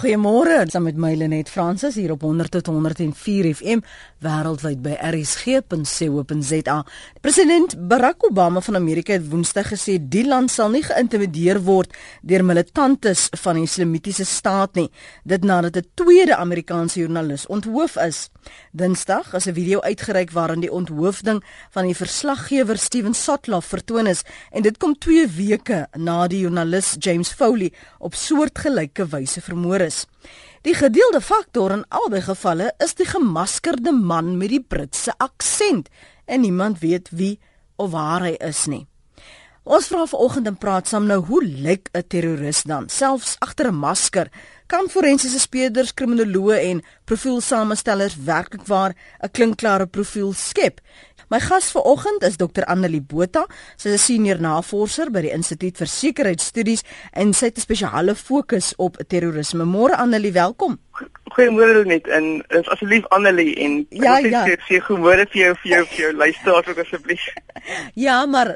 Goeiemôre, saam met my Lenet Fransis hier op 100 tot 104 FM wêreldwyd by rsg.co.za. President Barack Obama van Amerika het Woensdag gesê die land sal nie geïntimideer word deur militantes van die Islamitiese staat nie, dit nadat 'n tweede Amerikaanse joernalis onthoof is. Dinsdag is 'n video uitgereik waarin die onthoofding van die verslaggewer Steven Sotloff vertoon is en dit kom 2 weke na die joernalis James Foley op soortgelyke wyse vermoor is. Die gedeelde faktor in albei gevalle is die gemaskerde man met die Britse aksent en niemand weet wie of waar hy is nie. Ons vra vanoggend en praat saam nou hoe lyk 'n terroris dan selfs agter 'n masker? Kan forensiese speurders, kriminoloë en profielsamestellers werklik waar 'n klinkklare profiel skep? My gas vanoggend is Dr Annelie Botha. Sy is 'n senior navorser by die Instituut vir Sekuriteitsstudies en sy het 'n spesiale fokus op terrorisme. Môre Annelie, welkom. Goeiemôre net en is asseblief Annelie en ja, ja. sê sê goeiemôre vir jou vir jou vir jou luisteraars ook asseblief. Ja, maar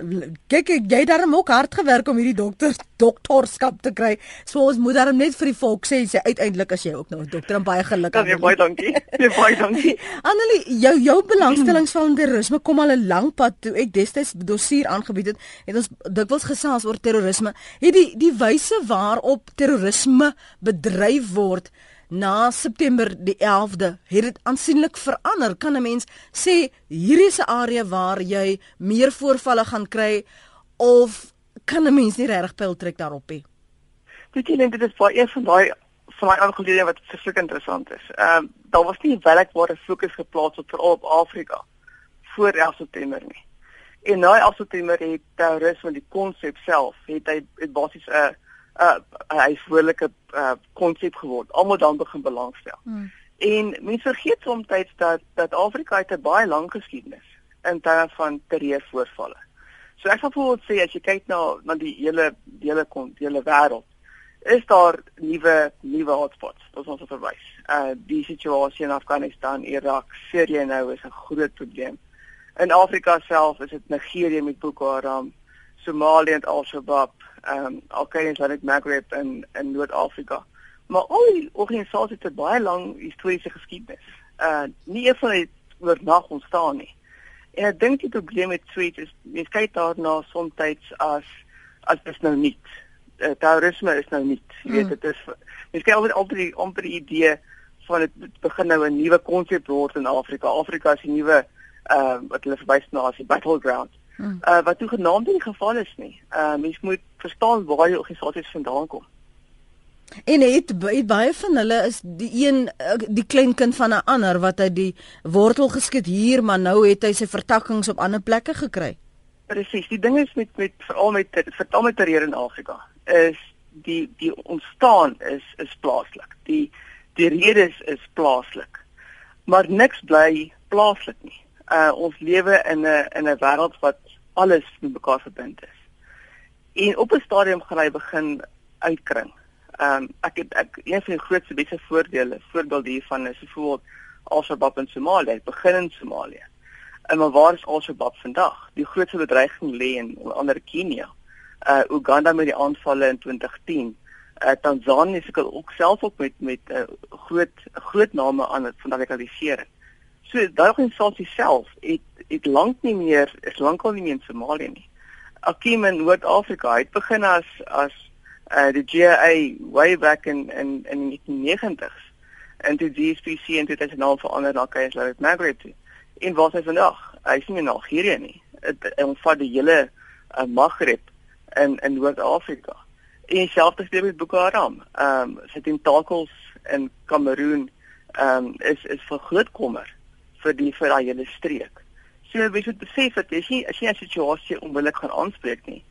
kyk jy het darem ook hard gewerk om hierdie dokter dokterskap te kry. So ons moet darem net vir die volk sê sy uiteindelik as jy ook nou 'n dokter en baie geluk. Ja, baie dankie. Ja, baie dankie. Annelie, jou jou belangstellings van terrorisme kom al 'n lang pad toe ek destyds dossier aangebied het. Het ons dikwels gesels oor terrorisme. Het die die wyse waarop terrorisme bedryf word na September die 11de het dit aansienlik verander. Kan 'n mens sê hierdie is 'n area waar jy meer voorvalle gaan kry of kan 'n mens nie regtig pyl trek daarop nie? Jy net dit is baie een van daai van daai aangeleenthede wat verskriklik interessant is. Ehm um, daar was nie werkbare fokus geplaas op veral op Afrika voor 11 September nie. En na 11 September het terrorisme die konsep self het hy het basies 'n uh, 'n 'n uitvoerlike konsep uh, geword. Almal dan begin belangstel. Hmm. En mense vergeet soms dat dat Afrika het 'n baie lang geskiedenis in terme van terreurvoorvalle. So ek sal voorbeeld sê as jy kyk na na die hele hele kon die hele wêreld is daar nuwe nuwe hotspots. Dit is ons verwys. Uh die situasie in Afghanistan, Irak, Sirië nou is 'n groot probleem. In Afrika self is dit Nigerië met Boko Haram, Somalië en Al-Shabaab, ehm um, Al-Qaeda en Islamic Maghreb in in Noord-Afrika. Maar al die organisasies het baie lang historiese geskiedenis. Uh nie een van dit oornag ontstaan nie. En ek dink die probleem met Sweet is mens kyk daarna soms as as dit nou nie uh, terrorisme is nou nie. Jy weet hmm. dit is mens kyk altyd altyd die amper die idee van dit begin nou 'n nuwe konsep word in Afrika. Afrika is 'n nuwe uh wat hulle verwys na as die battleground. Uh wat toe genaamd in die geval is nie. Uh mens moet verstaan waar die organisasies vandaan kom. En het, het baie van hulle is die een uh, die klein kind van 'n ander wat hy die wortel geskiet hier, maar nou het hy sy vertakkings op ander plekke gekry. Presies. Die ding is met met veral met veral met terreur in Afrika is die die ontstaan is is plaaslik. Die die redes is, is plaaslik. Maar niks bly plaaslik nie. Uh ons lewe in 'n in 'n wêreld wat alles met mekaar verbind is. En op 'n stadium gaan hy begin uitkring. Ehm um, ek het ek een van die grootste beste voordele voorbeeld hiervan is byvoorbeeld Al-Shabaab in Somalië, begin in Somalië. En maar waar is Al-Shabaab vandag? Die grootste bedreiging lê in onder Kenia. Uh Uganda met die aanvalle in 2010. Uh Tanzanië se ook self ook met met 'n uh, groot groot name aan van radikalisering. So daai organisasie self het het lank nie meer is lankal nie meer in Somalië nie. Akim in Noord-Afrika het begin as as uh die GIA way back in in in die 90s en toe die SPC het hy naam verander na Maghreb toe. En waar is hy vandag? Hy nie in Algerië nie. Hy omvat die hele uh, Maghreb in in Noord-Afrika. En selfs gebeur met Boko Haram. Ehm um, sy tentakels in Kameroen ehm um, is is vir groot kommer vir die vir daai hele streek. So jy moet besef dat as jy as jy 'n situasie onmiddellik gaan aanspreek nie,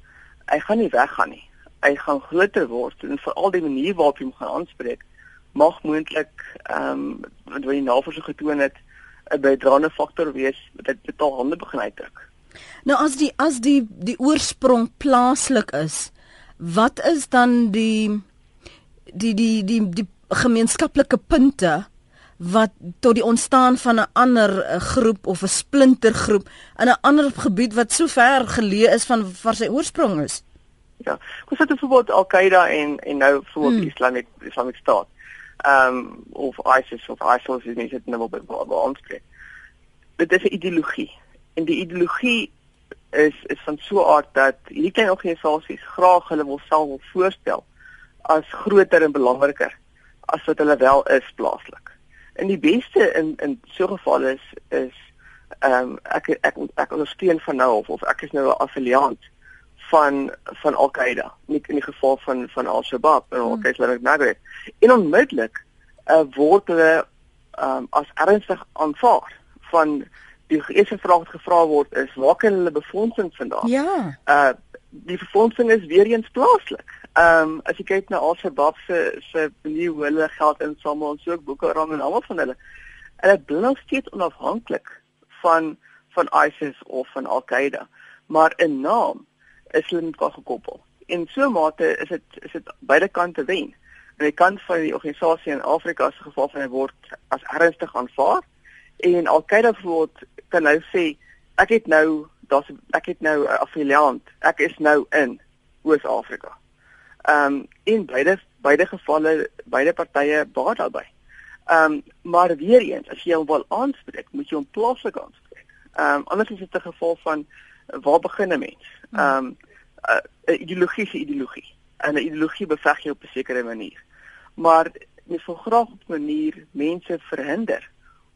hy gaan nie weggaan nie. Hy gaan groter word en veral die manier waarop jy hom gaan aanspreek mag moontlik ehm um, wat jy navorsing getoon het 'n bydraende faktor wees wat dit totaal hande begin uitdruk. Nou as die as die die oorsprong plaaslik is, wat is dan die die die die die gemeenskaplike punte wat tot die ontstaan van 'n ander eh, groep of 'n splintergroep in 'n ander gebied wat so ver geleë is van waar sy oorsprong is. Ja, kom sit byvoorbeeld Al-Qaeda en en nou voor hmm. Islamic Islamic State. Ehm um, of ISIS of ISIL is nie dit nou op aanspreek. Dit is 'n ideologie. En die ideologie is is van so 'n aard dat hierdie klein organisasies graag hulle wil self wil voorstel as groter en belangriker as wat hulle wel is plaaslik. En die beste in in so 'n geval is is ehm um, ek ek ek ondersteun van nou of of ek is nou 'n affiliant van van Al-Qaeda, nie in die geval van van Al-Shabaab en ook Islamic Maghreb. En onmiddellik uh, word hulle ehm um, as ernstig aanvaar van die eerste vraag wat gevra word is waar kan hulle befondsing vandaan? Ja. Uh die befondsing is weer eens plaaslik. Ehm um, as jy kyk na al se bab se se hoe hulle geld insamel en so ook boeke rang en almal van hulle. Hulle bly nog steeds onafhanklik van van ISIS of van Al-Qaeda, maar in naam is hulle mekaar gekoppel. En so mate is dit is dit beide kante wen. Aan die kant van die organisasie in Afrika se geval van hy word as ernstig aanvaar en Al-Qaeda voort kan nou sê ek het nou daar's ek het nou 'n affiliant. Ek is nou in Oos-Afrika. Ehm um, in beide beide gevalle beide partye baat daarbey. Ehm um, maar weer eens as jy hom wil aanspreek, moet jy hom plaaslik aanspreek. Ehm um, anders is dit 'n geval van waar begin 'n mens? Hmm. Ehm um, 'n ideologie se ideologie. En 'n ideologie beveg jy op 'n sekere manier. Maar jy wil graag op 'n manier mense verhinder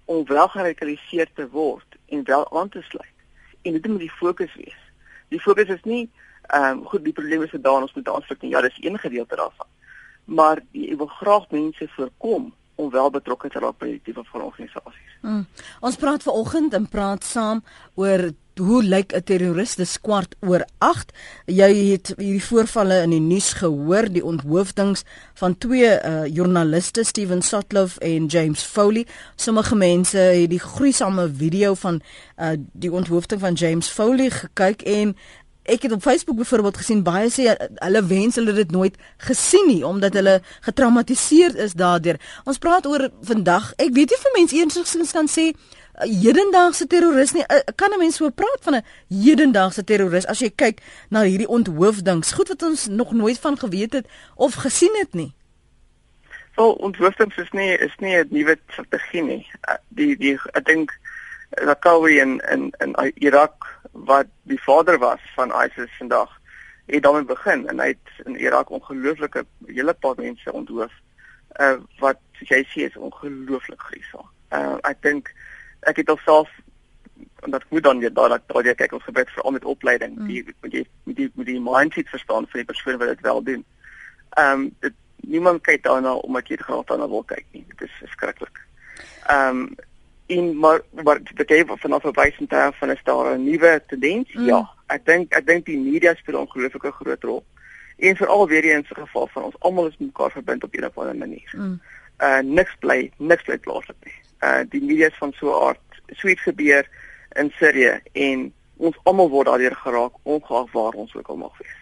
om wel geradikaliseer te word en wel aan te sluit. En dit moet die fokus wees. Die fokus is nie Ehm um, goed, die probleem is gedaan, ons moet aanspreek en ja, dis een gedeelte daarvan. Maar jy wil graag mense voorkom om wel betrokke te raak by die tipe van organisasies. Hmm. Ons praat vanoggend en praat saam oor hoe lyk 'n terroris dis kwart oor 8. Jy het hierdie voorvalle in die nuus gehoor, die onthoofdings van twee uh, joernaliste, Steven Sotloff en James Foley. Sommige mense het die gruisame video van uh, die onthoofding van James Foley gekyk en ek het op Facebook byvoorbeeld gesien baie sê hulle wens hulle dit nooit gesien nie omdat hulle getraumatiseer is daardeur. Ons praat oor vandag. Ek weet nie vir mense eensins kan sê eh, hedendaagse terroris nie. Eh, kan 'n mens so praat van 'n hedendaagse terroris as jy kyk na hierdie onthoofdings? Goed wat ons nog nooit van geweet het of gesien het nie. Wel, onthoofdings is nie is nie 'n nuwe strategie nie. Eh, die die ek dink Raqawi in in in Irak wat die vader was van ISIS vandag het daarmee begin en hy het in Irak ongelooflike hele paar mense onthoof uh, wat jy sê is ongelooflik gruisam. Uh, ek dink ek het alself en dat moet dan weer dadelik daai kyk ons gebeur veral met opleiding mm. die moet jy met die met die mindset verstaan van die persoon wat dit wel doen. Ehm um, niemand kyk daarna omdat jy graag daarna wil kyk nie. Dit is verskriklik. Ehm um, en maar wat beteken vanaf 'n wysentjie van 'n staar 'n nuwe tendens? Mm. Ja, ek dink ek dink die media speel 'n ongelooflike groot rol. En veral weer eens in geval van ons almal is mekaar verbind op 'n of ander manier. Mm. Uh niks bly niks bly plaaslik nie. Uh die media is van so 'n aard, sweet gebeur in Sirië en ons almal word daardeur geraak ongeag waar ons ook al mag wees.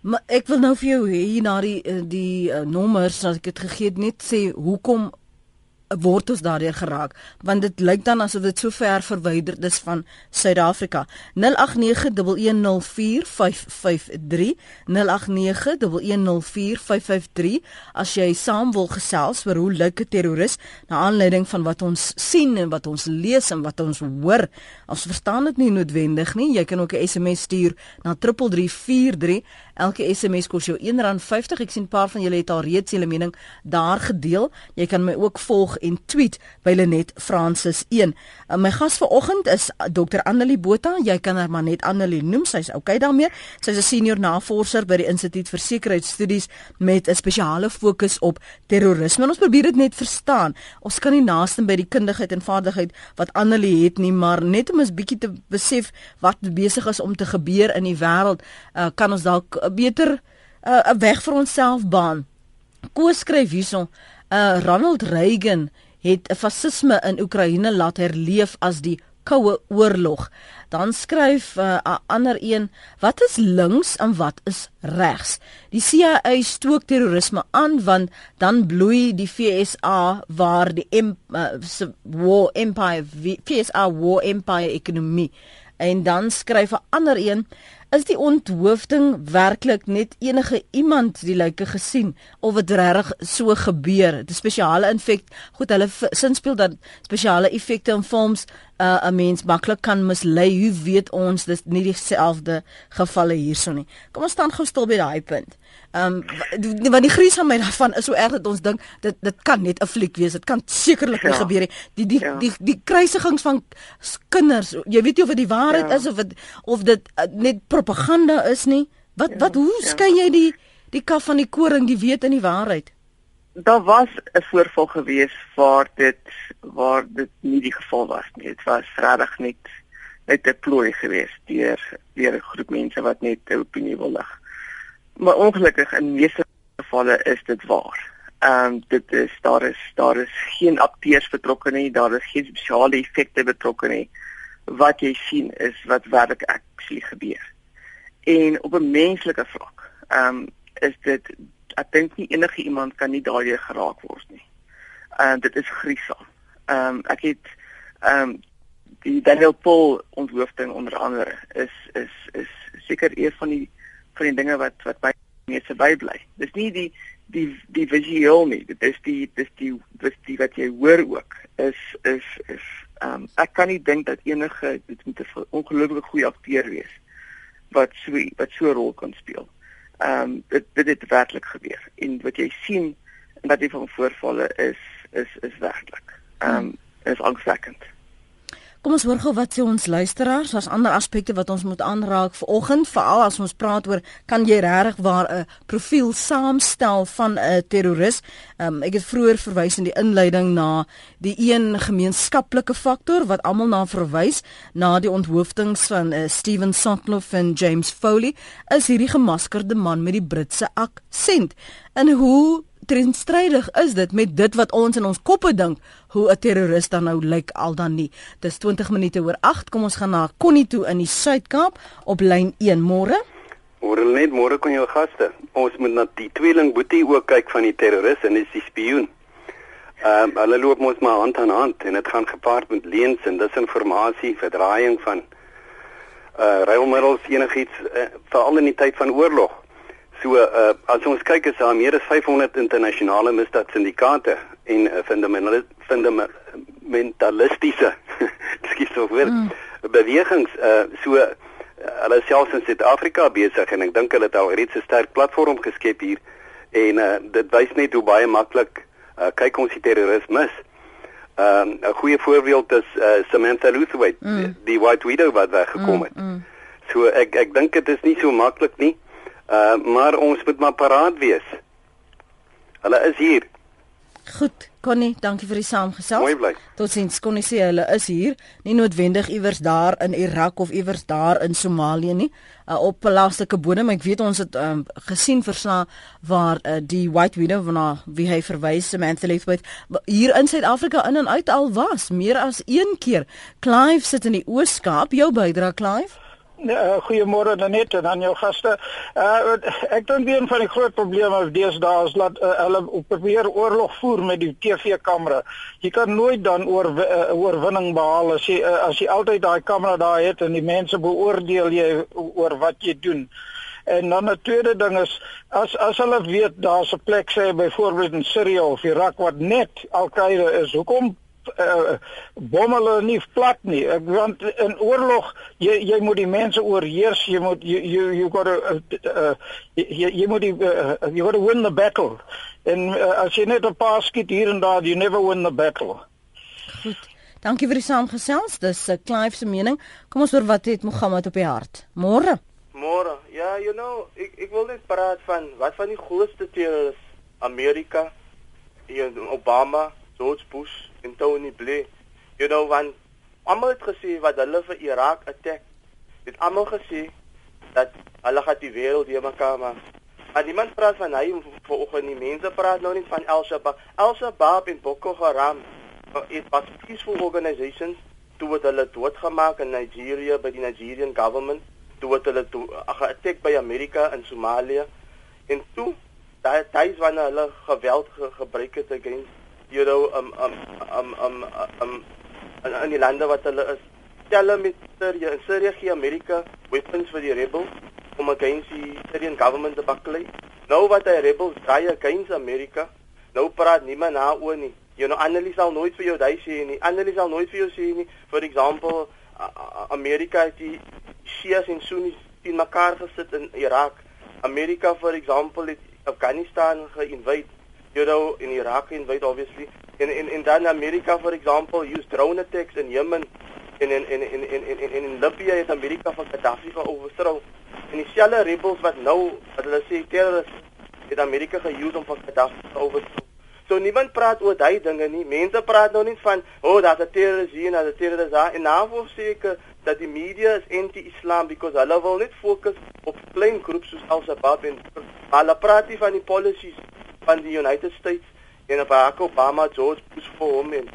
Maar ek wil nou vir jou hier na die die, die uh, nommers as ek dit gegee het net sê hoekom word ons daardeur geraak want dit lyk dan asof dit so ver verwyderd is van Suid-Afrika. 0891104553 0891104553 as jy saam wil gesels oor hoe lyk 'n terroris na aanleiding van wat ons sien en wat ons lees en wat ons hoor ons verstaan dit nie noodwendig nie. Jy kan ook 'n SMS stuur na 3343 Elke SMS kos jou R1.50. Ek sien 'n paar van julle het al reeds julle mening daar gedeel. Jy kan my ook volg en tweet by Lenet Francis 1. Uh, my gas vanoggend is Dr. Annelie Botha. Jy kan haar maar net Annelie noem. Sy's okay daarmee. Sy's 'n senior navorser by die Instituut vir Sekuriteitsstudies met 'n spesiale fokus op terrorisme. En ons probeer dit net verstaan. Ons kan nie naaste by die kundigheid en vaardigheid wat Annelie het nie, maar net om 'n bietjie te besef wat besig is om te gebeur in die wêreld, uh, kan ons dalk 'n beter 'n uh, weg vir onsself baan. Koos skryf hierson, uh, Ronald Reagan het 'n fasisme in Oekraïne laat herleef as die koue oorlog. Dan skryf 'n uh, ander een, wat is links en wat is regs? Die CIA stook terrorisme aan want dan bloei die FSA waar die em, uh, war empire FSA war empire ekonomie. En dan skryf 'n ander een is die onthoofding werklik net enige iemand die lyke gesien of dit regtig so gebeur? 'n Spesiale infek. Goed, hulle sin speel dat spesiale effekte in films uh, 'n mens maklik kan mislei. Hoe weet ons dis nie dieselfde gevalle hierso nie? Kom ons staan gou stil by daai punt. Ehm um, wat die gruis van my daarvan is so erg dat ons dink dit dit kan net 'n fliek wees. Dit kan sekerlik nie ja. gebeur nie. Die die, ja. die die die kruisigings van kinders. Jy weet nie of dit die waarheid ja. is of het, of dit uh, net propaganda is nie. Wat ja. wat hoe ja. skei jy die die kaf van die koring, die weet in die waarheid? Daar was 'n voorval gewees waar dit waar dit nie die geval was nie. Dit was regtig net net 'n plooi geweest deur deur 'n groep mense wat net 'n opinie wil lig. Maar ongelukkig in meeste gevalle is dit waar. Ehm um, dit is daar is daar is geen akteurs betrokke nie, daar is geen spesiale effekte betrokke nie. Wat jy sien is wat werklik actually gebeur. En op 'n menslike vlak, ehm um, is dit ek dink nie enige iemand kan nie daardie geraak word nie. Ehm uh, dit is gruisam. Ehm um, ek het ehm um, die Daniel Paul onthoofding onder andere is is is seker een van die van die dinge wat wat by mense bybly. Dis nie die die die visueel nie. Dit is die dis die dis die wat jy hoor ook is is is ehm um, ek kan nie dink dat enige dit moet 'n ongelooflike goeie akteur wees wat so wat so 'n rol kan speel. Ehm um, dit dit het werklik gebeur. En wat jy sien en wat jy van voorvalle is is is werklik. Ehm um, is angswekkend. Kom ons hoor gou wat sê ons luisteraars, daar's ander aspekte wat ons moet aanraak vanoggend, veral as ons praat oor kan jy regtig waar 'n profiel saamstel van 'n terroris? Um, ek het vroeër verwys in die inleiding na die een gemeenskaplike faktor wat almal na verwys, na die onthoofdings van uh, Steven Sotloff en James Foley, is hierdie gemaskerde man met die Britse aksent. En hoe teenstrydig is dit met dit wat ons in ons koppe dink hoe 'n terroris dan nou lyk al dan nie. Dis 20 minute oor 8. Kom ons gaan na Connie toe in die Suid-Kaap op lyn 1 môre. Môre net môre kon jou gaste. Ons moet na die tweeling boetie ook kyk van die terroris en dis die spioen. Ehm um, hulle loop mos maar hand aan hand en dit gaan gepaard met leuns en disinformasie, verdraaiing van uh ruilmiddels enigiets uh, veral in die tyd van oorlog. So uh, as ons kyk is daar meer as 500 internasionale misdaadsyndikaate en uh, fundamentalistiese skiet so weer mm. bewegings uh, so uh, hulle selfs in Suid-Afrika besig en ek dink hulle het al reeds 'n sterk platform geskep hier en uh, dit wys net hoe baie maklik uh, kyk ons die terrorisme. 'n um, goeie voorbeeld is uh, Samantha Luthwaite, mm. die, die White Widow wat weggekom mm, het. Mm, mm. So ek ek dink dit is nie so maklik nie. Uh maar ons moet maar paraat wees. Hulle is hier. Goed, Connie, dankie vir die saamgesels. Mooi bly. Totsiens, Connie sê hulle is hier, nie noodwendig iewers daar in Irak of iewers daar in Somalië nie, uh, op plaaslike bodem. Ek weet ons het um, gesien versna waar uh, die White Widow van wie hy verwys, Samantha Leithwaite, hier in Suid-Afrika in en uit al was, meer as een keer. Clive sit in die Oos-Kaap. Jou bydrae, Clive? Uh, Goeiemôre Danet en aan jou gaste. Uh, ek dink een van die groot probleme deesdae is dat uh, hulle probeer oorlog voer met die TV-kamera. Jy kan nooit dan oor uh, oorwinning behaal as jy uh, as jy altyd daai kamera daar het en die mense beoordeel jy oor wat jy doen. En dan 'n tweede ding is as as hulle weet daar's 'n plek sê byvoorbeeld in Sirië of Irak wat net Al-Qaeda is, hoekom uh, bom hulle nie plat nie. Ek want in oorlog jy jy moet die mense oorheers, jy moet you you you got to uh, uh, jy jy moet die uh, you got to win the battle. En uh, as jy net 'n paar skiet hier en daar, you never win the battle. Goed. Dankie vir die saamgesels. Dis 'n uh, Clive se mening. Kom ons hoor wat het Mohammed op die hart. Môre. Môre. Ja, you know, ek ek wil net praat van wat van die grootste terroriste Amerika, hier Obama, George Bush en Tony Blair. You know want almal het gesê wat hulle vir Irak attack. Het almal gesê dat hulle gaan die wêreld weer mekaar maak. Maar niemand praat van hy vanoggend nie. Mense praat nou nie van El Shabaab. El Shabaab en Boko Haram it was peaceful organizations toe wat hulle doodgemaak in Nigeria by die Nigerian government toe wat hulle toe geattack by Amerika in Somalië en toe daai tyd wanneer hulle geweld ge gebruik het against you know um um um um um in die lande wat hulle is stelle met Syrië. In Syrië gee Amerika weapons vir die rebels om against die Syrian government te baklei. Nou wat die rebels draai against Amerika, nou praat niemand na oor nie. You know, Annelies sal nooit vir jou daai sê nie. Annelies sal nooit vir jou sê nie. For example, Amerika het die Shias en Sunnis in mekaar gesit in Irak. Amerika, for example, het Afghanistan geïnvade. Know, in Iraq invade obviously. En in in dan Amerika, for example, use drone attacks in Yemen. En in in in in in in, in Libya het Amerika van Gaddafi geoorstrou. En dieselfde rebels wat nou, wat hulle sê terroriste, het Amerika geuse om van Gaddafi te oorstrou. So niemand praat oor daai dinge nie. Mense praat nou net van, "O, oh, daar's 'n terrorist hier en daar's 'n terrorist daar." En nou word seker dat die media is anti-Islam because hulle wil net fokus op klein groepe soos Al-Shabaab en hulle praat nie van die policies van die United States en Barack Obama, George Bush vir hom en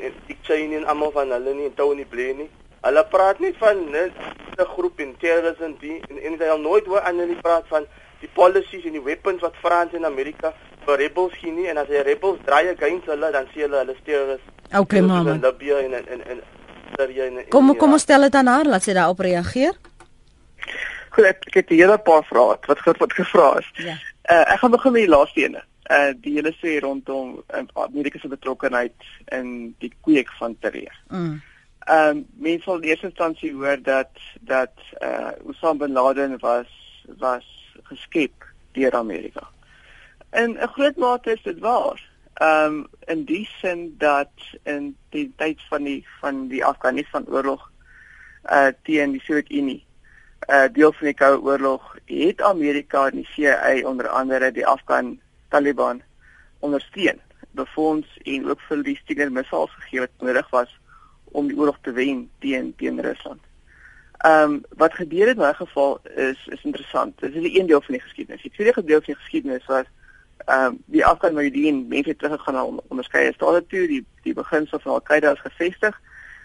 en Dick Cheney en almal van hulle nie en Tony Blair nie. Hulle praat nie van 'n groep en terrorisme die en, en hulle nooit hoor aan hulle praat van die policies en die weapons wat Frans en Amerika vir rebels gee nie en as die rebels draai against hulle dan sê hulle hulle terroriste. Okay, mamma. In Libya en en en Syrië en Kom kom ons stel dit aan haar, laat sy daarop reageer. Goed, ek, ek het 'n hele paar vrae wat, wat gevra is. Ja. Uh, ek gaan begin met die laaste ene. Uh die hele sê rondom uh, Amerika se betrokkeheid in die kweek van terreur. Mm. Ehm um, mense sal in eerste instansie hoor dat dat uh Osama bin Laden was was geskep deur Amerika. In 'n groot mate is dit waar. Ehm um, in die sin dat in die tyd van die van die Afghanistan oorlog uh teen die Sowjetunie uh deel van die Koue Oorlog het Amerika en die CIA onder andere die Afghan Taliban ondersteun, befonds en ook vir die Stinger missiles gegee wat nodig was om die oorlog te wen teen teen Rusland. Ehm um, wat gebeur het in daai geval is is interessant. Dit is een deel van die geskiedenis. Die tweede deel van die geskiedenis was ehm um, die Afghan Mujahideen mense teruggegaan na onderskeie state toe, die die beginsel van Al-Qaeda is gevestig.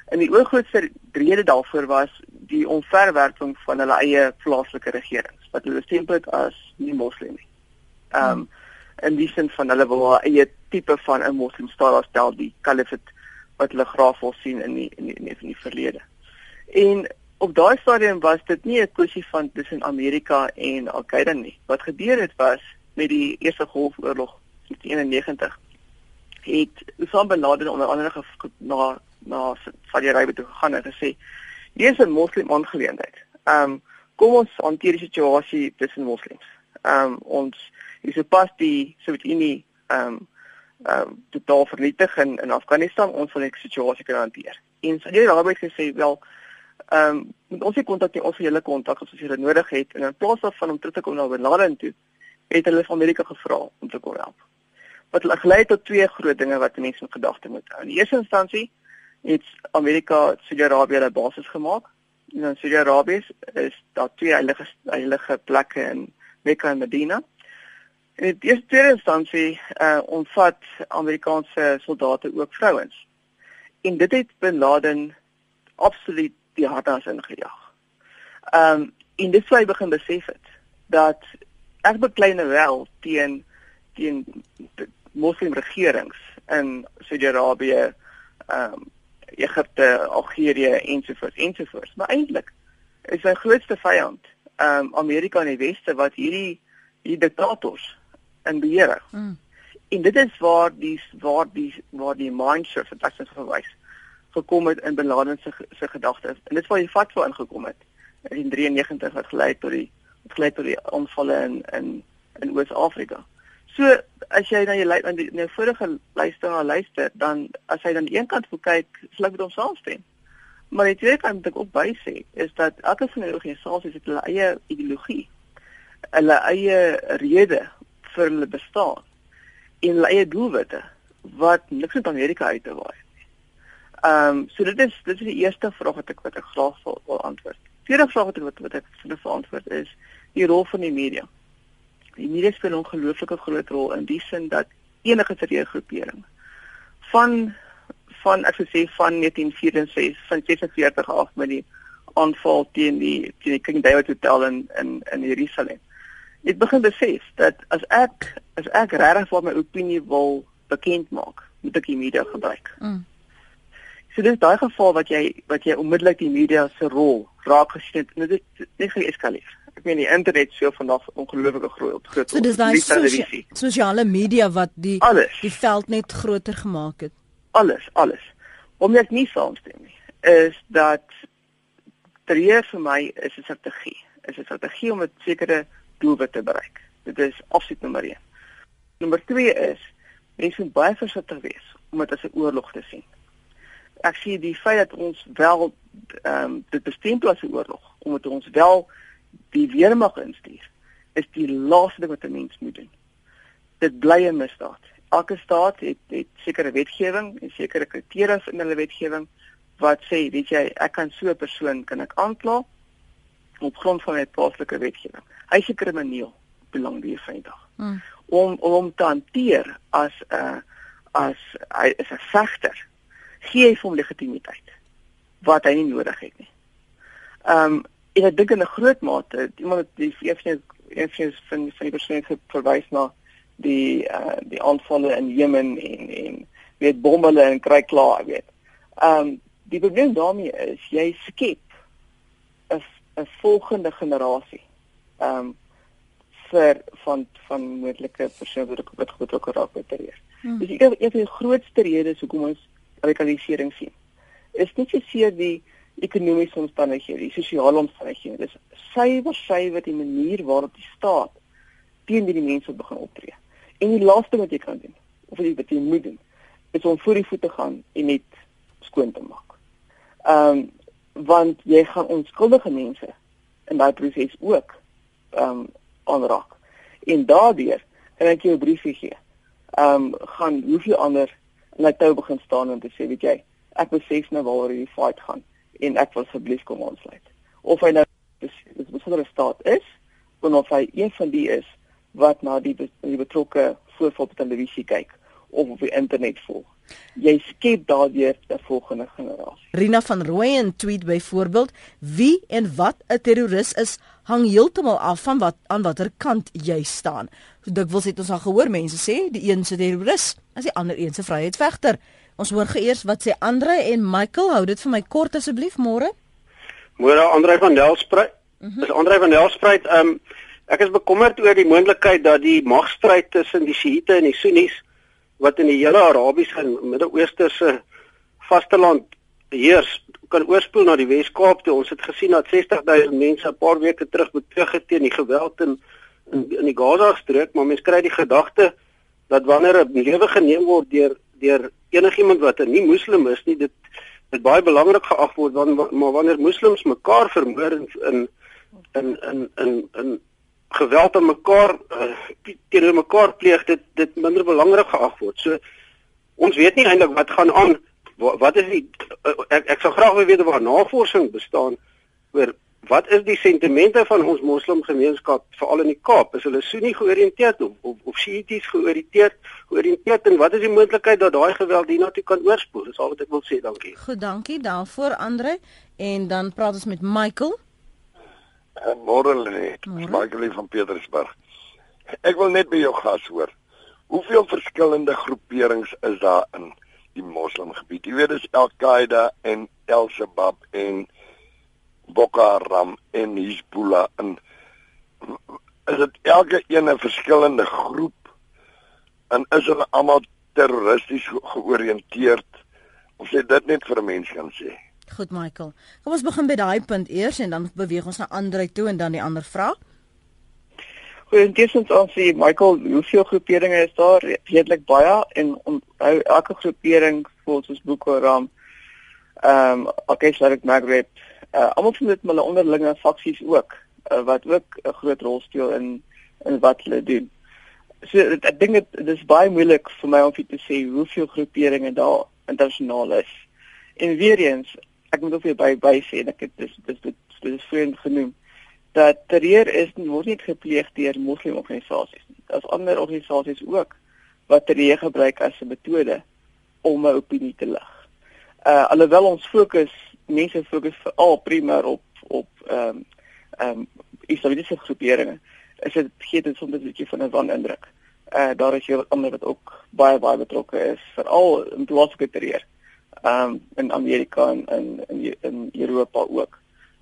En die oorgrootste rede daarvoor was die onverwerping van hulle eie plaaslike regerings wat hulle stempel as nie moslim nie. Ehm um, in die sin van hulle wil hulle eie tipe van 'n moslim staat stel die kalifat wat hulle graag wil sien in die in die, in die, in die verlede. En op daai stadium was dit nie 'n kwessie van tussen Amerika en Al-Qaeda nie. Wat gebeur het was met die Eerste Golfoorlog in 1991 het Osama bin Laden onder andere na na Saudi Arabië toe gegaan en gesê hier is 'n moslim aangeleentheid. Ehm um, kom ons hanteer die situasie tussen moslems. Ehm um, ons is sopas die Sowjetunie ehm um, ehm um, totaal vernietig in in Afghanistan ons wil die situasie kan hanteer. En Saudi Arabië het gesê wel ehm um, met ons se kontak nie ons vir julle kontak as jy dit nodig het en in plaas daarvan om terug te kom na Bin Laden toe het hulle van Amerika gevra om te kom help. Wat gelei tot twee groot dinge wat mense in gedagte moet hou. In eerste instansie het Amerika Saudi-Arabië 'n basis gemaak. En in Saudi-Arabië is daar twee heilige heilige plekke in Mekka en Medina. En in die eerste instansie uh omvat Amerikaanse soldate ook vrouens. En dit het Bin Laden absoluut die hartas ingejaag. Um en dit sou hy begin besef het dat ek bekleine wel teen teen moslim regerings in Saudi-Arabië um Egipte, Algerië ensovoorts ensovoorts. Maar eintlik is sy grootste vyand ehm um, Amerika en die weste wat hierdie hierdie diktators in beheer hou. Mm. En dit is waar die waar die waar die mindshift wat ek verwys gekom het in Bin Laden se se gedagtes. En dit is waar die fatwa ingekom het in 93 wat gelei tot die wat gelei tot die aanvalle in in in Oos-Afrika. So as jy na jou na die nou vorige luisteraar luister, dan as hy dan aan die een kant wil kyk, sal ek met hom saamstem. Maar die tweede kant wat ek ook by sê, is dat elke van die organisasies het hulle eie ideologie, hulle eie rede vir hulle bestaan en hulle eie doelwitte wat niks met Amerika uit te waai nie. Ehm um, so dit is dit is die eerste vraag wat ek wat ek graag wil, wil antwoord. Die tweede vraag wat ek wat, wat ek wil antwoord is die rol van die media. Die media speel 'n ongelooflike groot rol in die sin dat enige terreurgroepering van van ek sou sê van 1964 van 46 af met die aanval teen die teen die King David Hotel in in in Jerusalem. Ek begin besef dat as ek as ek regtig vir my opinie wil bekend maak, moet ek die media gebruik. Mm. So dis daai geval wat jy wat jy onmiddellik die media se rol raak gesien het en dit het geeskaleer. Ek meen die internet sou vandag ongelooflike groot groot. So dis daai sosia sosiale media wat die alles. die veld net groter gemaak het. Alles, alles. Om ek nie saamstem nie, is dat tree vir my is 'n strategie. Is 'n strategie om 'n sekere doelwit te bereik. Dit is absoluut nommer 1. Nommer 2 is mense moet baie versigtig wees om dit as 'n oorlog te sien. Ek sien die feit dat ons wel ehm um, dit bestempel as 'n oorlog, omdat ons wel die weermag instuur, is die laaste ding wat 'n mens moet doen. Dit bly 'n misdaad. Elke staat het het sekere wetgewing en sekere kriteria in hulle wetgewing wat sê, weet jy, ek kan so 'n persoon kan ek aankla op grond van 'n plaaslike wetgewing. Hy's 'n krimineel belang die vrydag. Hmm. Om om te hanteer as 'n uh, as hy is 'n vegter, gee hy hom legitimiteit wat hy nie nodig het nie. Ehm um, en ek dink in 'n groot mate iemand het die effe effe van van die persoon verwys na die uh, die aanvalle in Jemen en en weet bommele en kry klaar weet. Ehm um, die probleem daarmee is jy skep 'n 'n volgende generasie. Ehm um, vir van van moontlike persone wat wat betrokke raak by terreur. Hmm. Ek een van die grootste redes hoekom ons radikalisering sien, is nie seker die ekonomiese omstandighede, die sosiale omstandighede, dis suiwer suiwer die manier waarop die staat teen die mense begin optree. En die laaste wat jy kan doen, of wat jy moet doen, is om voor die voete gaan en net skoon te maak. Ehm um, want jy gaan onskuldige mense in daai proses ook ehm um, aanraak. En daardeur kan ek jou 'n briefie gee. Ehm um, gaan hoeveel ander in my tou begin staan en te sê, weet jy, ek besef nou waaroor hierdie fight gaan en ek wil asseblief kom aansluit. Of hy nou dis besonder staat is of hy een van die is wat na die, die betrokke voorval op televisie kyk of op die internet volg. Jy skep daardeur 'n volgende generasie. Rina van Rooyen tweet byvoorbeeld: "Wie en wat 'n terroris is, hang heeltemal af van wat aan watter kant jy staan." So dikwels het ons al gehoor mense sê die een se terroris, as die ander een se vryheidsvegter. Ons hoor geëers wat sê Andre en Michael, hou dit vir my kort asseblief môre. Môre Andre van Delspruit. Mm -hmm. Is Andre van Delspruit, ehm um, ek is bekommerd oor die moontlikheid dat die magstryd tussen die Shiite en die Sunnis wat in die hele Arabiese en Midde-Ooste se vasteland heers kan oorspoel na die Wes-Kaap toe. Ons het gesien dat 60000 mense 'n paar weke terug betuig het teen die geweld in in, in die Gaza-strook, maar mense kry die gedagte dat wanneer 'n lewe geneem word deur deur enigiemand wat 'n nie moslim is nie, dit dit baie belangrik geag word want maar wanneer moslems mekaar vermoor in in in in in, in geweld aan mekaar uh, teenoor mekaar pleeg dit dit minder belangrik geag word. So ons weet nie eintlik wat gaan aan wat is die uh, ek ek sou graag wil weet waar navorsing bestaan oor wat is die sentimente van ons moslimgemeenskap veral in die Kaap? Is hulle sunni georiënteerd of of, of shiities georiënteerd georiënteerd en wat is die moontlikheid dat daai geweld hiernatoe kan oorspoel? Dis al wat ek wil sê dankie. Goed dankie daarvoor Andre. En dan praat ons met Michael. En môre lê Michael van Petersburg. Ek wil net by jou gas hoor. Hoeveel verskillende groeperings is daar in die moslimgebied? Jy weet dis Al-Qaeda en Al-Shabaab en Boko Haram en Hezbollah en is dit elke een 'n verskillende groep en is hulle almal terroristies georiënteerd? Of sê dit net vir 'n mens kan sê? Goed Michael. Kom ons begin by daai punt eers en dan beweeg ons na Andre toe en dan die ander vraag. Goed, intussen ons sê Michael, hoeveel groeperinge is daar? Redelik baie en onthou elke groepering volgens ons Boko Haram ehm um, okay, Islamic Maghreb, uh, almal van dit hulle onderlinge faksies ook uh, wat ook 'n groot rol speel in in wat hulle doen. So ek dink dit is baie moeilik vir my om te sê hoeveel groeperinge daar internasionaal is. En weer eens, ek moet ook weer by by sê ek het dis dis dit dis, dis vreemd genoem dat terreur is word nie gepleeg deur moslimorganisasies nie. Daar's ander organisasies ook wat terreur gebruik as 'n metode om 'n opinie te lig. Uh alhoewel ons fokus mense fokus veral primêr op op ehm um, ehm um, islamitiese groeperinge is dit gee dit soms 'n bietjie van 'n wanindruk. Uh daar is hier ander wat ook baie baie betrokke is veral in plaaslike terreur ehm um, in Amerika en in in in Europa ook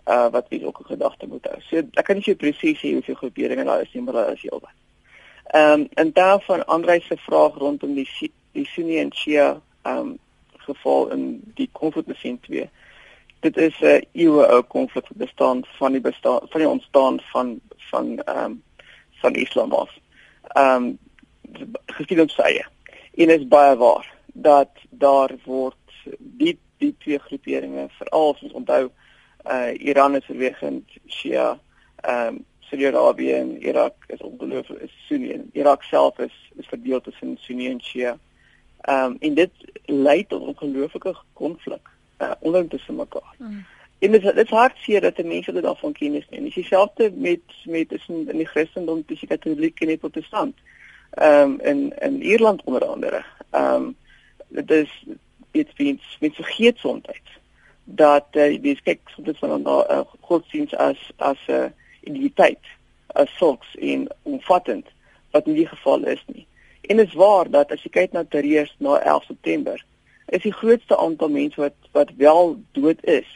uh wat jy ook 'n gedagte moet hou. So ek kan nie so presies sê hoeveel groeperinge daar is nie, maar daar is heelwat. Ehm um, en daarvan Andrej se vraag rondom die die Sunni en Shia ehm um, geval in die konflik met Sien 2. Dit is 'n uh, eeue ou konflik wat bestaan van die bestaan van die ontstaan van van ehm um, van Islam af. Ehm um, geskiedenis sê en is baie waar dat daar word die die twee groeperinge veral as ons onthou uh Iran is oorwegend Shia ehm um, Saudi-Arabië en Irak is ongelooflik is Sunni en Irak self is is verdeel tussen Sunni en Shia. Ehm um, en dit lei tot ongelooflike konflik uh onder tussen mekaar. Hmm. En dit dit hartseer dat die mense dit daarvan kennis neem. Dis dieselfde met met tussen in die Christendom tussen Katoliek en Protestant. Ehm um, in in Ierland onder andere. Ehm um, dit is dit vind met vergeet soms dat uh, die kyk soms van 'n uh, godsdienst as as 'n uh, identiteit as sulks en omvattend wat in die geval is nie. En dit is waar dat as jy kyk na terreurs na 11 September, is die grootste aantal mense wat wat wel dood is,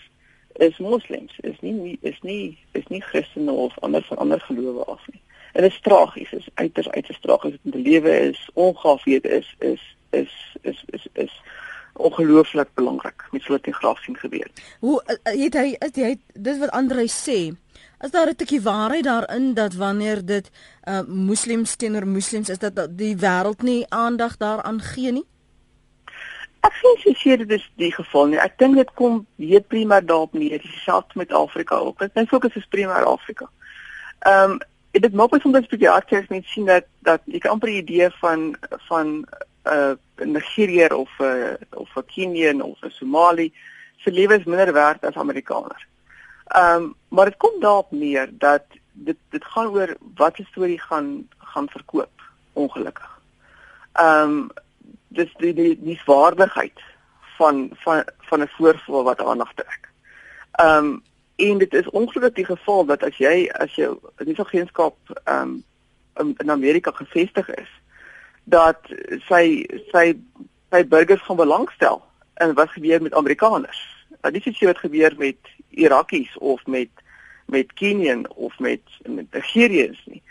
is moslems. Is nie is nie is nie Christene of ander van ander gelowe af nie. En dit is tragies, is uiters uiters tragies. Die lewe is dit is is is is is, is ongelooflik belangrik met so 'n graaf sien gebeur. Hoe uh, het hy is hy dis wat Andre sê. Is daar 'n tikkie waarheid daarin dat wanneer dit uh moslems teenoor moslems is dat die wêreld nie aandag daaraan gee nie? Ek sien sy sê dit is die geval nie. Ek dink dit kom weet primêr daarop neer, dieselfde met Afrika ook. Dit is fokus is primêr Afrika. Ehm um, dit maak my soms baie hartseer as mens sien dat dat ek amper 'n idee van van uh Nigeriër of 'n uh, of 'n Kenian of 'n Somali se lewe is minder werd as Amerikaners. Ehm um, maar dit kom daarop neer dat dit dit gaan oor wat 'n storie gaan gaan verkoop ongelukkig. Ehm um, dis die die die waardigheid van van van 'n voorval wat aandag trek. Ehm um, en dit is ongelukkig die geval dat as jy as die gemeenskap ehm um, in Amerika gevestig is dat sy sy sy burgers gaan belangstel in wat gebeur met Amerikaners. Dat dis iets wat gebeur met Irakies of met met Kenian of met met Nigeriërs nie.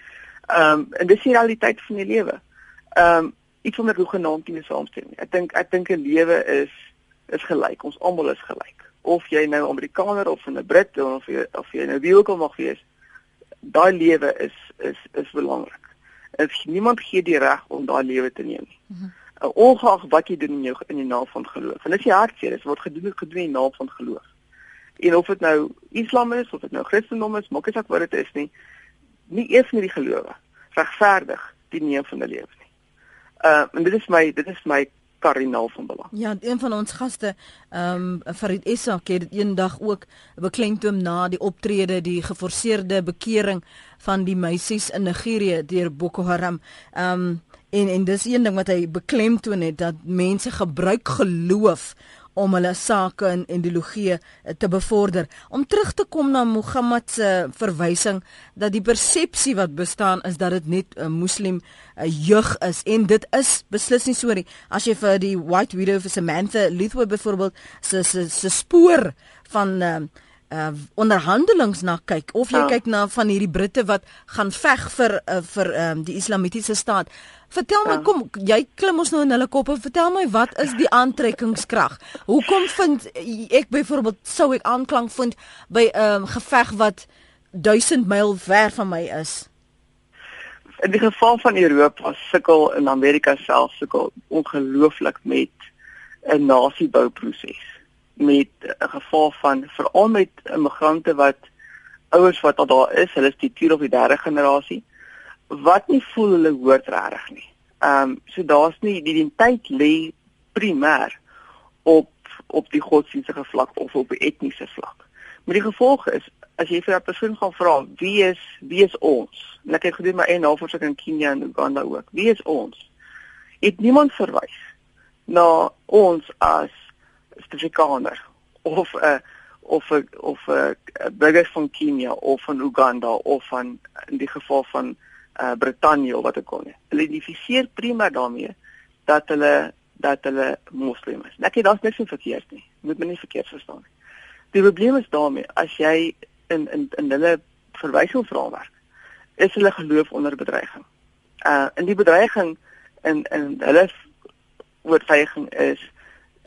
Ehm um, en dis die realiteit van die lewe. Ehm um, iets onder hoe genaamd nie saamstem nie. Ek dink ek dink 'n lewe is is gelyk. Ons almal is gelyk. Of jy nou Amerikaner of 'n Brit of jy of jy nou wie ook al mag wees, daai lewe is is is belangrik is niemand gee die reg om daai lewe te neem nie. Mm -hmm. uh, ongeag wat jy doen in jou in die naam van geloof. En is die hartseer, dit word gedoen gedoen in die naam van geloof. En of dit nou Islam is of dit nou Christendom is, maak nie saak wat dit is nie. Nie eers met die gelowe regverdig die neem van 'n lewe. Uh en dit is my dit is my kardinaal van belang. Ja, een van ons gaste, ehm um, Farid Essa, het dit eendag ook beklemtoon na die optrede, die geforseerde bekering van die meisies in Nigerië deur Boko Haram. Ehm um, en en dis een ding wat hy beklemtoon het dat mense gebruik geloof om hulle sake en ideologie eh, te bevorder. Om terug te kom na Mohammed se verwysing dat die persepsie wat bestaan is dat dit net 'n moslim jeug is en dit is beslis nie so nie. As jy vir die White Widow vir Samantha Lithwood byvoorbeeld se se spoor van uh, uh onderhandelings na kyk of jy ja. kyk na van hierdie Britte wat gaan veg vir uh, vir um, die islamitiese staat. Vertel my ja. kom jy klim ons nou in hulle koppe. Vertel my wat is die aantrekkingskrag? Hoekom vind ek byvoorbeeld sou ek aanklank vind by 'n um, geveg wat 1000 myl ver van my is? In die geval van Europa sukkel in Amerika self sukkel ongelooflik met 'n nasiebouproses met 'n geval van veral met immigrante wat ouers wat al daar is, hulle is die tweede of die derde generasie wat nie voel hulle hoort regtig nie. Ehm um, so daar's nie die identiteit lê primêr op op die godsdienstige vlak of op die etniese vlak. Maar die gevolg is as jy vir 'n persoon gaan vra wie is wie is ons? En ek het gedoen my eie navorsing in Kenia en Uganda ook. Wie is ons? Het niemand verwys na ons as Suid-Afrikaner of 'n uh, of 'n uh, of 'n uh, burger van Kenia of van Uganda of van in die geval van uh, Brittanje of wat ook al nie. Hulle identifiseer prima daarmee dat hulle dat hulle moslim is. Ek sê daar's niks verkeerd nie. Moet my nie verkeerd verstaan nie. Die probleem is daarmee as jy in in in hulle verwysingsraamwerk is hulle geloof onder bedreiging. Uh in die bedreiging in in hulle oortuiging is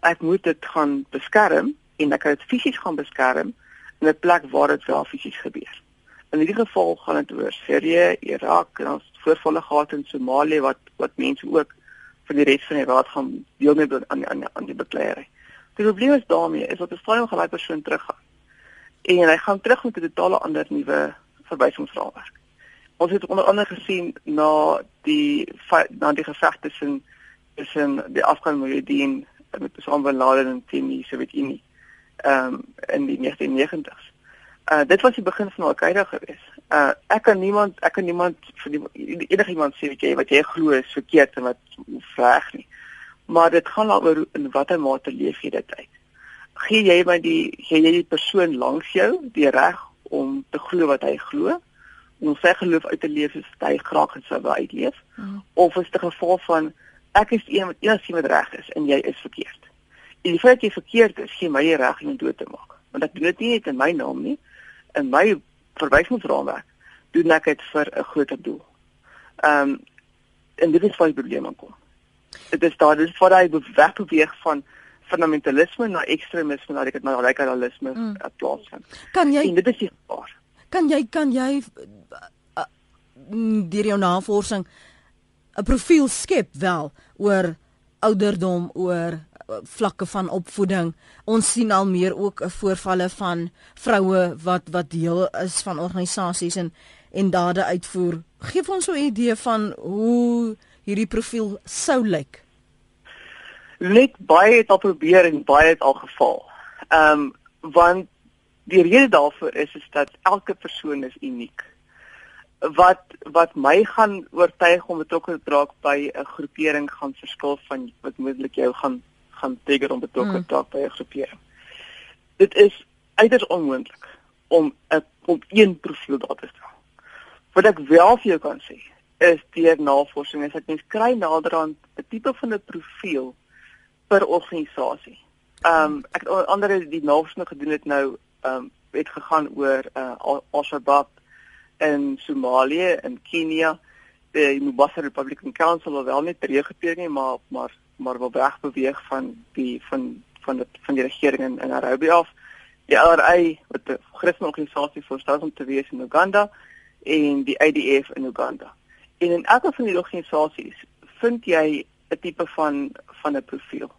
ek moet dit gaan beskerm en ek kan dit fisies gaan beskerm in 'n plek waar dit wel fisies gebeur. In hierdie geval gaan dit oor Sirië, Irak en ons voorvalle gehad in Somalië wat wat mense ook vir die res van die raad gaan deelneem aan aan aan die bekleierery. Die probleem is daarmee is dat 'n stadium gelyk persoon teruggaan. En hy gaan terug met 'n totale ander nuwe verwysingsraamwerk. Ons het onder andere gesien na die na die geveg tussen tussen die Afghan Mujahideen met Osama bin Laden en die Sowjetunie ehm um, in die 1990s. Uh dit was die begin van Al-Qaeda geweest. Uh ek kan niemand ek kan niemand vir die enige iemand sê wat jy wat jy glo is verkeerd en wat reg nie. Maar dit gaan daaroor in watter mate leef jy dit uit. Gee jy my die gee jy die persoon langs jou die reg om te glo wat hy glo? om sy geloof uit te leef soos hy graag sou wou uitleef mm. of is dit 'n geval van ek is een wat eers iemand reg is en jy is verkeerd. En die feit dat jy verkeerd is, gee my die reg om dood te maak. Want ek doen dit nie net in my naam nie, in my verwysingsraamwerk doen ek dit vir 'n groter doel. Ehm um, en dit is waar die probleem kom. Dit is daar dis waar hy beweeg van fundamentalisme na ekstremisme na dit na radikalisme mm. plaasvind. Kan jy en dit is die gevaar. Kan jy kan jy uh, deur jou navorsing 'n profiel skep wel oor ouderdom, oor uh, vlakke van opvoeding. Ons sien al meer ook 'n voorvalle van vroue wat wat deel is van organisasies en en dade uitvoer. Geef ons 'n idee van hoe hierdie profiel sou lyk. Net baie het al probeer en baie het al geval. Ehm um, want die rede daarvoor is is dat elke persoon is uniek. Wat wat my gaan oortuig om betrokke te raak by 'n groepering gaan verskil van wat moontlik jou gaan gaan trigger om betrokke hmm. te raak by 'n groepering. Dit is uiters onmoontlik om 'n om een profiel daar te stel. Wat ek wel vir jou kan sê is deur navorsing is dat mens kry naderhand 'n tipe van 'n profiel per organisasie. Ehm um, ek ander die navorsing gedoen het nou ehm um, het gegaan oor uh Al-Shabaab in Somalië en Kenia. Die Mombasa Republican Council wel net reageer nie, maar maar maar wil weg beweeg van die van van die van die regering in, in Nairobi af. Die LRA wat 'n Christelike organisasie voorstel om te wees in Uganda en die IDF in Uganda. En in elke van die organisasies vind jy 'n tipe van van 'n profiel.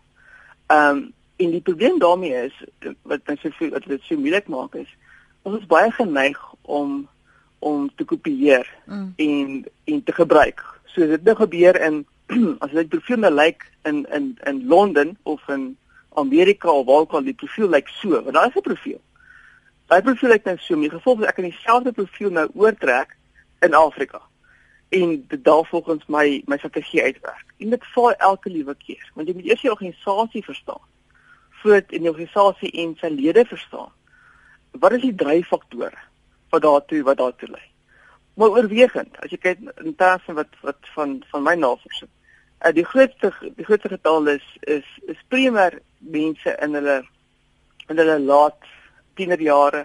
Ehm um, En die probleem daarmee is wat dan so veel wat dit so moeilik maak is ons is baie geneig om om te kopieer mm. en en te gebruik. So dit nou gebeur in as dit profiel nou lyk in in in Londen of in Amerika of waar ook al die profiel lyk so, want daar is 'n profiel. Daai profiel lyk net so, my gevolg is ek kan dieselfde profiel nou oortrek in Afrika en dit daar volgens my my strategie uitwerk. En dit val elke liewe keer, want jy moet eers die organisasie verstaan groot in die organisasie en sy lede verstaan. Wat is die dryffaktore wat daartoe wat daartoe lei? Maar oorwegend, as jy kyk in terme wat wat van van my navorsing, uh, die grootste die grootste getal is is is primêr mense in hulle in hulle laat tienerjare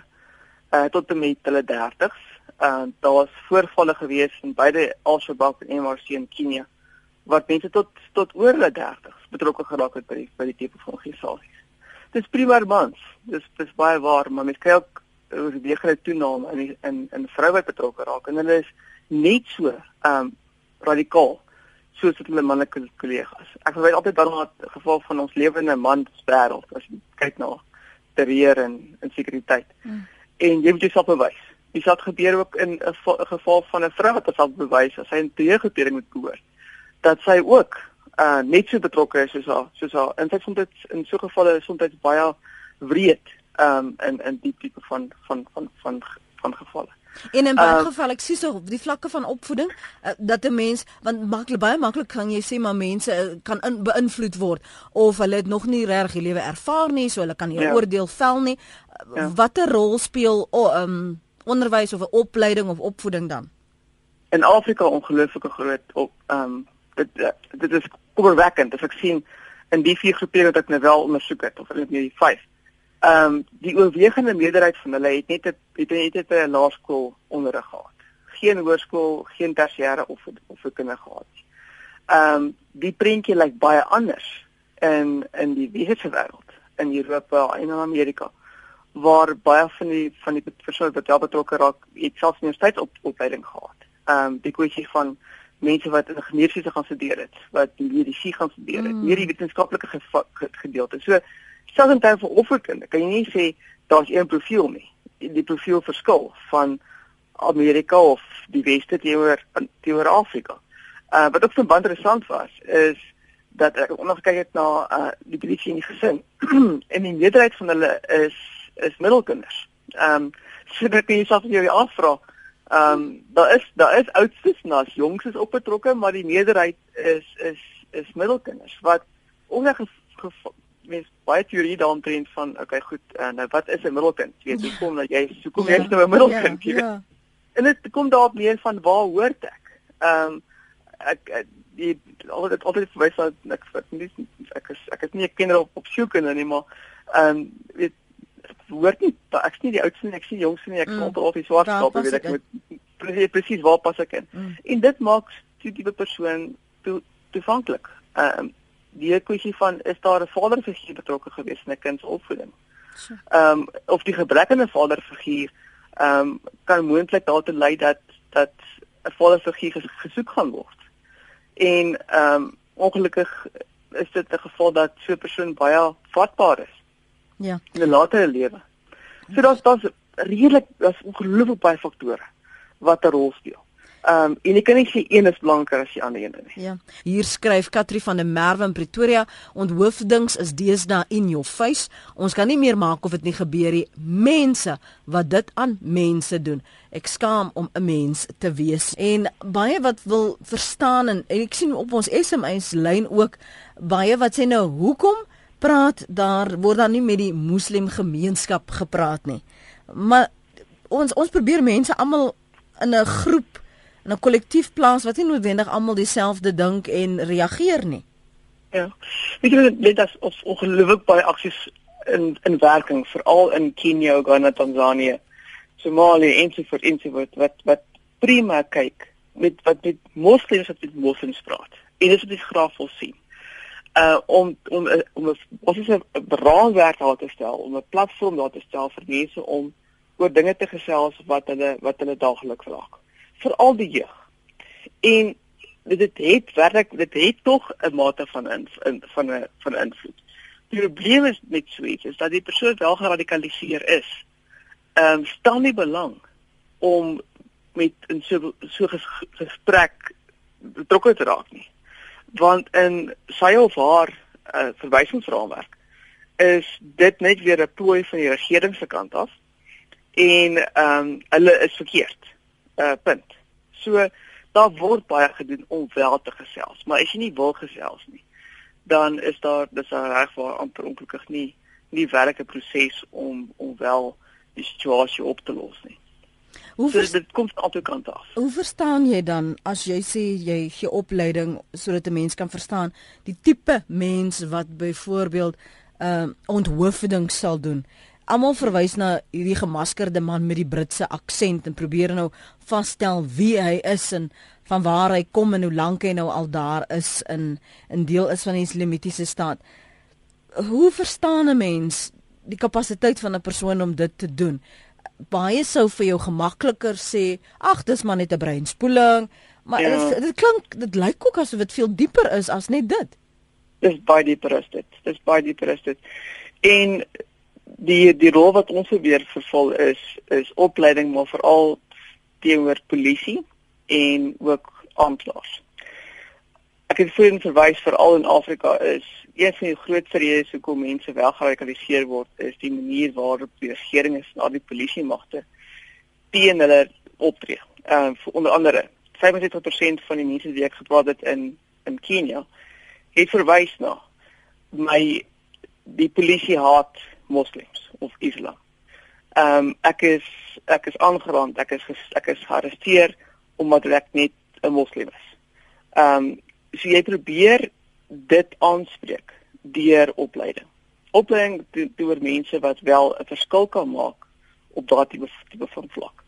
uh, tot en met hulle 30s. Uh, daar's voorvalle gewees in beide Al-Shabaab en MRC in Kenia wat mense tot tot oor hulle 30s betrokke geraak het by die, by die tipe van organisasies dis primêr mans. Dis dis baie waar, maar mens kry ook 'n wegere toename in in in vroue betrokke raak en hulle is net so ehm um, radikaal soos dit hulle manlike kollegas. Ek verwys altyd daarna dat geval van ons lewende manswêreld as jy kyk na terreur en en sekuriteit. Hmm. En jy moet jouself bewys. Dis wat gebeur ook in 'n geval van 'n vrou wat homself bewys as sy 'n teëgepering moet behoort. Dat sy ook uh net so betrokke is soos haar soos haar en dit soms in so gevalle is soms baie wreed um in in die tipe van van van van van gevalle. En in baie uh, gevalle ek sien so die vlakke van opvoeding uh, dat 'n mens want maklik baie maklik kan jy sê maar mense uh, kan in, beïnvloed word of hulle het nog nie reg die lewe ervaar nie so hulle kan nie ja. oordeel vel nie. Ja. Watter rol speel oh, um onderwys of 'n opleiding of opvoeding dan? In Afrika ongelooflike groot op um dit dit is kommerwekkend as ek sien in die vier groeperinge wat ek nou wel ondersoek het of net die vyf. Ehm um, die oorwegende meerderheid van hulle het net 'n het net 'n laerskool onderrig gehad. Geen hoërskool, geen tersiêre of of 'n kinder gehad nie. Ehm um, die prentjie lyk baie anders in in die wetenskaplike wêreld in Europa en in Amerika waar baie van die van die persone wat daar betrokke raak, het selfs universiteitsopleiding gehad. Ehm um, die kwessie van mense wat in geneeskunde gaan studeer het, wat medisy gaan studeer het, mm. meer die wetenskaplike gedeelte. So selfs in terme van opvoeding, kan jy nie sê daar's een profiel nie. Die profiel verskil van Amerika of die weste teenoor teenoor Afrika. Uh wat ook baie interessant was is dat ek nog kyk het na uh die polisie in die gesin en die meerderheid van hulle is is middelkinders. Ehm um, so dit kan jy self jou afvra. Ehm um, daar is daar is oudstes en daar's jongstes opgetrokke, maar die meerderheid is is is middelkinders wat ongeveer mens baie teorie daaromtrent van okay goed uh, nou wat is 'n middelkind jy weet hoe kom dat jy so kom jy ja, nou 'n middelkind ja, ja. en dit kom daarop neer van waar hoort ek? Ehm um, ek, ek die altyd altyd verwys na ek ek nie ek is ek is nie 'n kinder op op en nie maar ehm um, weet hoort nie ek is nie die oudste nie ek is die jongste nie ek kom mm, op die swart skap weet ek moet presies presies waar pas ek in. Mm. en dit maak die tipe persoon toe toeganklik. Ehm um, die kwessie van is daar 'n vaderfiguur betrokke gewees in 'n kind se opvoeding. Ehm um, of die gebrek aan 'n vaderfiguur ehm um, kan moontlik daartoe lei dat dat 'n vaderfiguur gesoek gaan word. En ehm um, ongelukkig is dit 'n geval dat so 'n persoon baie vatbaar is. Ja. In 'n latere lewe. So daar's daar's redelik daar's ongelooflik baie faktore wat 'n rol speel. Ehm um, en ek kan nie sê een is belangriker as die ander een nie. Ja. Hier skryf Katri van der Merwe in Pretoria, onthoofdings is deesdae in your face. Ons kan nie meer maak of dit nie gebeur nie. Mense wat dit aan mense doen. Ek skaam om 'n mens te wees. En baie wat wil verstaan en, en ek sien op ons SMS lyn ook baie wat sê nou hoekom praat daar word dan nie met die moslim gemeenskap gepraat nie. Maar ons ons probeer mense almal in 'n groep in 'n kollektief plaas wat nie noodwendig almal dieselfde dink en reageer nie. Ja. Weet jy dit is of ongelooflik baie aksies in in werking veral in Kenia, Uganda, Tanzanië, Somalië en so voort en so voort wat wat prima kyk met wat met moslems wat met moslems praat. En dis wat ek graag wil sien. Uh om om om ons is 'n raamwerk daar te stel, om 'n platform daar te stel vir mense om oor dinge te gesels wat hulle wat hulle daagliks raak veral die jeug. En dit het werklik dit het tog 'n mate van in, in van 'n van invloed. Die probleem is met sweet is dat die persoon wel geradikaliseer is. Ehm um, staan nie belang om met in so so gesprek betrokke te raak nie. Want in sy of haar uh, verwysingsraamwerk is dit net weer 'n plooi van die regering se kant af en ehm um, hulle is verkeerd uh, punt. So daar word baie gedoen om wel te gesels, maar as jy nie wil gesels nie, dan is daar dis reg waar amper ongelukkig nie nie werklike proses om om wel die situasie op te los nie. Hoe so, dit kom van albei kante af. Hoe verstaan jy dan as jy sê jy gee opleiding sodat 'n mens kan verstaan die tipe mens wat byvoorbeeld uh, onthoofding sal doen? Almal verwys na hierdie gemaskerde man met die Britse aksent en probeer nou vasstel wie hy is en van waar hy kom en hoe lank hy nou al daar is in 'n deel is van die Islamitiese staat. Hoe verstaan 'n mens die kapasiteit van 'n persoon om dit te doen? Baie sou vir jou gemakliker sê, ag, dis maar net 'n breinspoeling, maar ja. dit, dit klink dit lyk ook asof dit veel dieper is as net dit. Dis baie dieper as dit. Dis baie dieper as dit. En die die rol wat ons probeer vervul is is opleiding maar veral teenoor polisie en ook aanklaers. Ek het voorheen verwys veral in Afrika is een van die grootste redes hoekom mense wel geradikaliseer word is die manier waarop die regering is na die polisie magte teen hulle optree. Ehm uh, onder andere 75% van die mense wie ek gepraat het in in Kenia het verwys na my die polisie haat moslems of islam. Ehm um, ek is ek is aangeraan, ek is ek is gearresteer omdat ek net 'n moslem is. Ehm um, so jy probeer dit aanspreek deur opleiding. Opleiding deur mense wat wel 'n verskil kan maak op daardie tipe van vlak.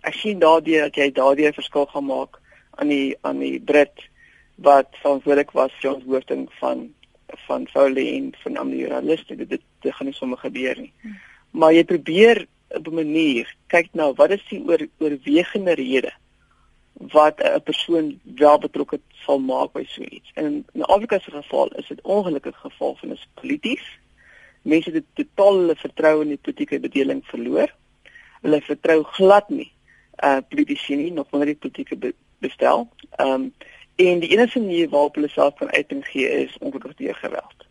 Ek sien daardie dat jy daardie verskil gaan maak aan die aan die Brit wat verantwoordelik was vir ons woording van van Foley en van amniotaliste dit, dit dit gaan nie sommer gebeur nie. Hmm. Maar jy probeer op 'n manier kyk nou wat is die oor, oorwegende rede wat 'n persoon wel betrokke sal maak by so iets. En in Afrika se geval is dit ongelukkig geval van 'n polities. Mense het totaal hulle vertroue in die politieke bedeling verloor. Hulle vertrou glad nie uh politici nie, nog minder die politieke be bestel. Um en die enigste manier waarop hulle self kan uiting gee is ongelukkig deur geweld.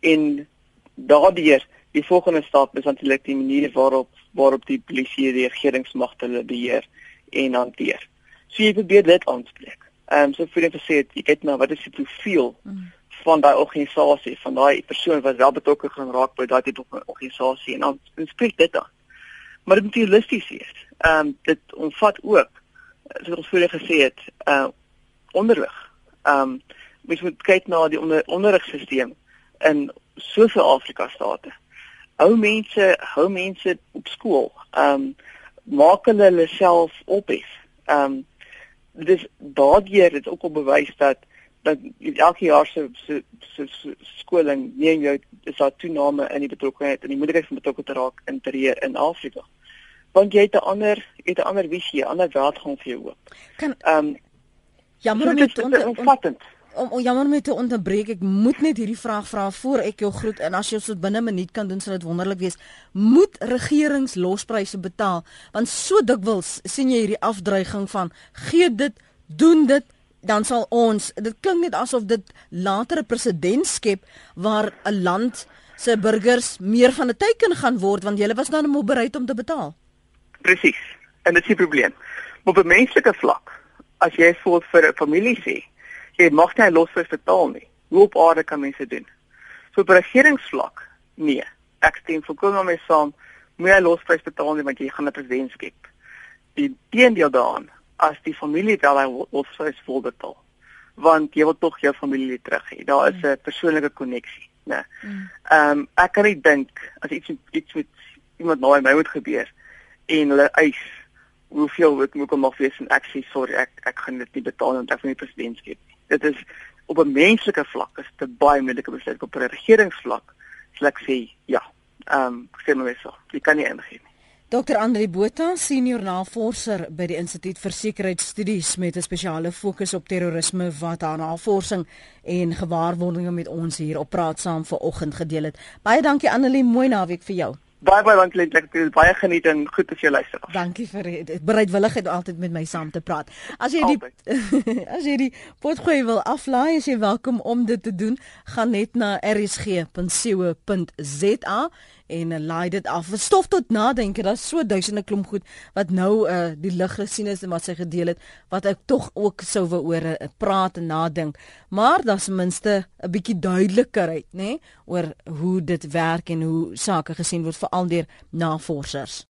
En daardeur die volgende stap is natuurlik die manier waarop waarop die polisie die regeringsmagte hulle beheer en hanteer. So jy probeer dit aanspreek. Ehm um, so vir net gesê jy kyk nou wat is die profiel mm. van daai organisasie, van daai persoon wat wel betrokke gaan raak by daai tipe organisasie en dan spreek dit aan. Maar dit moet realisties wees. Ehm um, dit omvat ook soos ons vroeër gesê het, uh onderrig. Ehm um, mens moet kyk na die onder, onderrigstelsel in soveel Afrika state. Hou mense, hou mense op skool. Ehm um, maak hulle hulle self ophef. Ehm um, dis daardeur het ook al bewys dat dat elke jaar se se se skoling nie jou is daar toename in die betrokkeheid en die moontlikheid van betrokke te raak in terreë in Afrika. Want jy het 'n ander het 'n ander visie, 'n ander gaan vir jou oop. Kan ehm um, jammer om dit onder omvattend om om jammer om te onderbreek. Ek moet net hierdie vraag vra voor ek jou groet en as jy dit binne 'n minuut kan doen sou dit wonderlik wees. Moet regerings lospryse betaal? Want so dikwels sien jy hierdie afdreiging van gee dit, doen dit dan sal ons dit klink net asof dit later 'n presedent skep waar 'n land se burgers meer van 'n teken gaan word want hulle was nou bereid om te betaal. Presies. En dit is die probleem. Op 'n menslike vlak, as jy vir 'n familie sê, jy mag nie losprys betaal nie. Hoe op aarde kan mense doen? So op regeringsvlak, nee. Ek stem volkomme mee saam. Moet jy losprys betaal nie want jy gaan 'n president skep. Die teendeel daaraan, as die familie wel hy losprys vol betaal, want jy wil tog jou familie terug hê. Daar is 'n mm. persoonlike koneksie, né? Mm. Ehm um, ek kan nie dink as iets iets met iemand nou my moet gebeur en hulle eis hoeveel dit moet kom af wees en ek sê sorry ek ek gaan dit nie betaal want ek wil nie president skep nie. Dit is op 'n menslike vlak is dit baie moeilike besluit op 'n regeringsvlak sal ek sê ja. Ehm um, ek sê nou so jy kan nie ingee nie. Dr Andri Botha, senior navorser by die Instituut vir Sekuriteitsstudies met 'n spesiale fokus op terrorisme wat haar navorsing en gewaarwordinge met ons hier op praat saam vanoggend gedeel het. Baie dankie Annelie, mooi naweek vir jou baie baie dankie ek het baie geniet en goed as jy luister. Dankie vir bereidwilligheid om altyd met my saam te praat. As jy die as jy die potgooi wil aflaai, is jy welkom om dit te doen. Gaan net na rsg.co.za en uh, laai dit af. Stof tot nadenke. Daar's so duisende klomp goed wat nou uh, die lig gesien is en wat sy gedeel het wat ek tog ook sou wou oor uh, praat en nadink. Maar daar's minste 'n bietjie duidelikheid, nê, nee, oor hoe dit werk en hoe sake gesien word veral deur navorsers.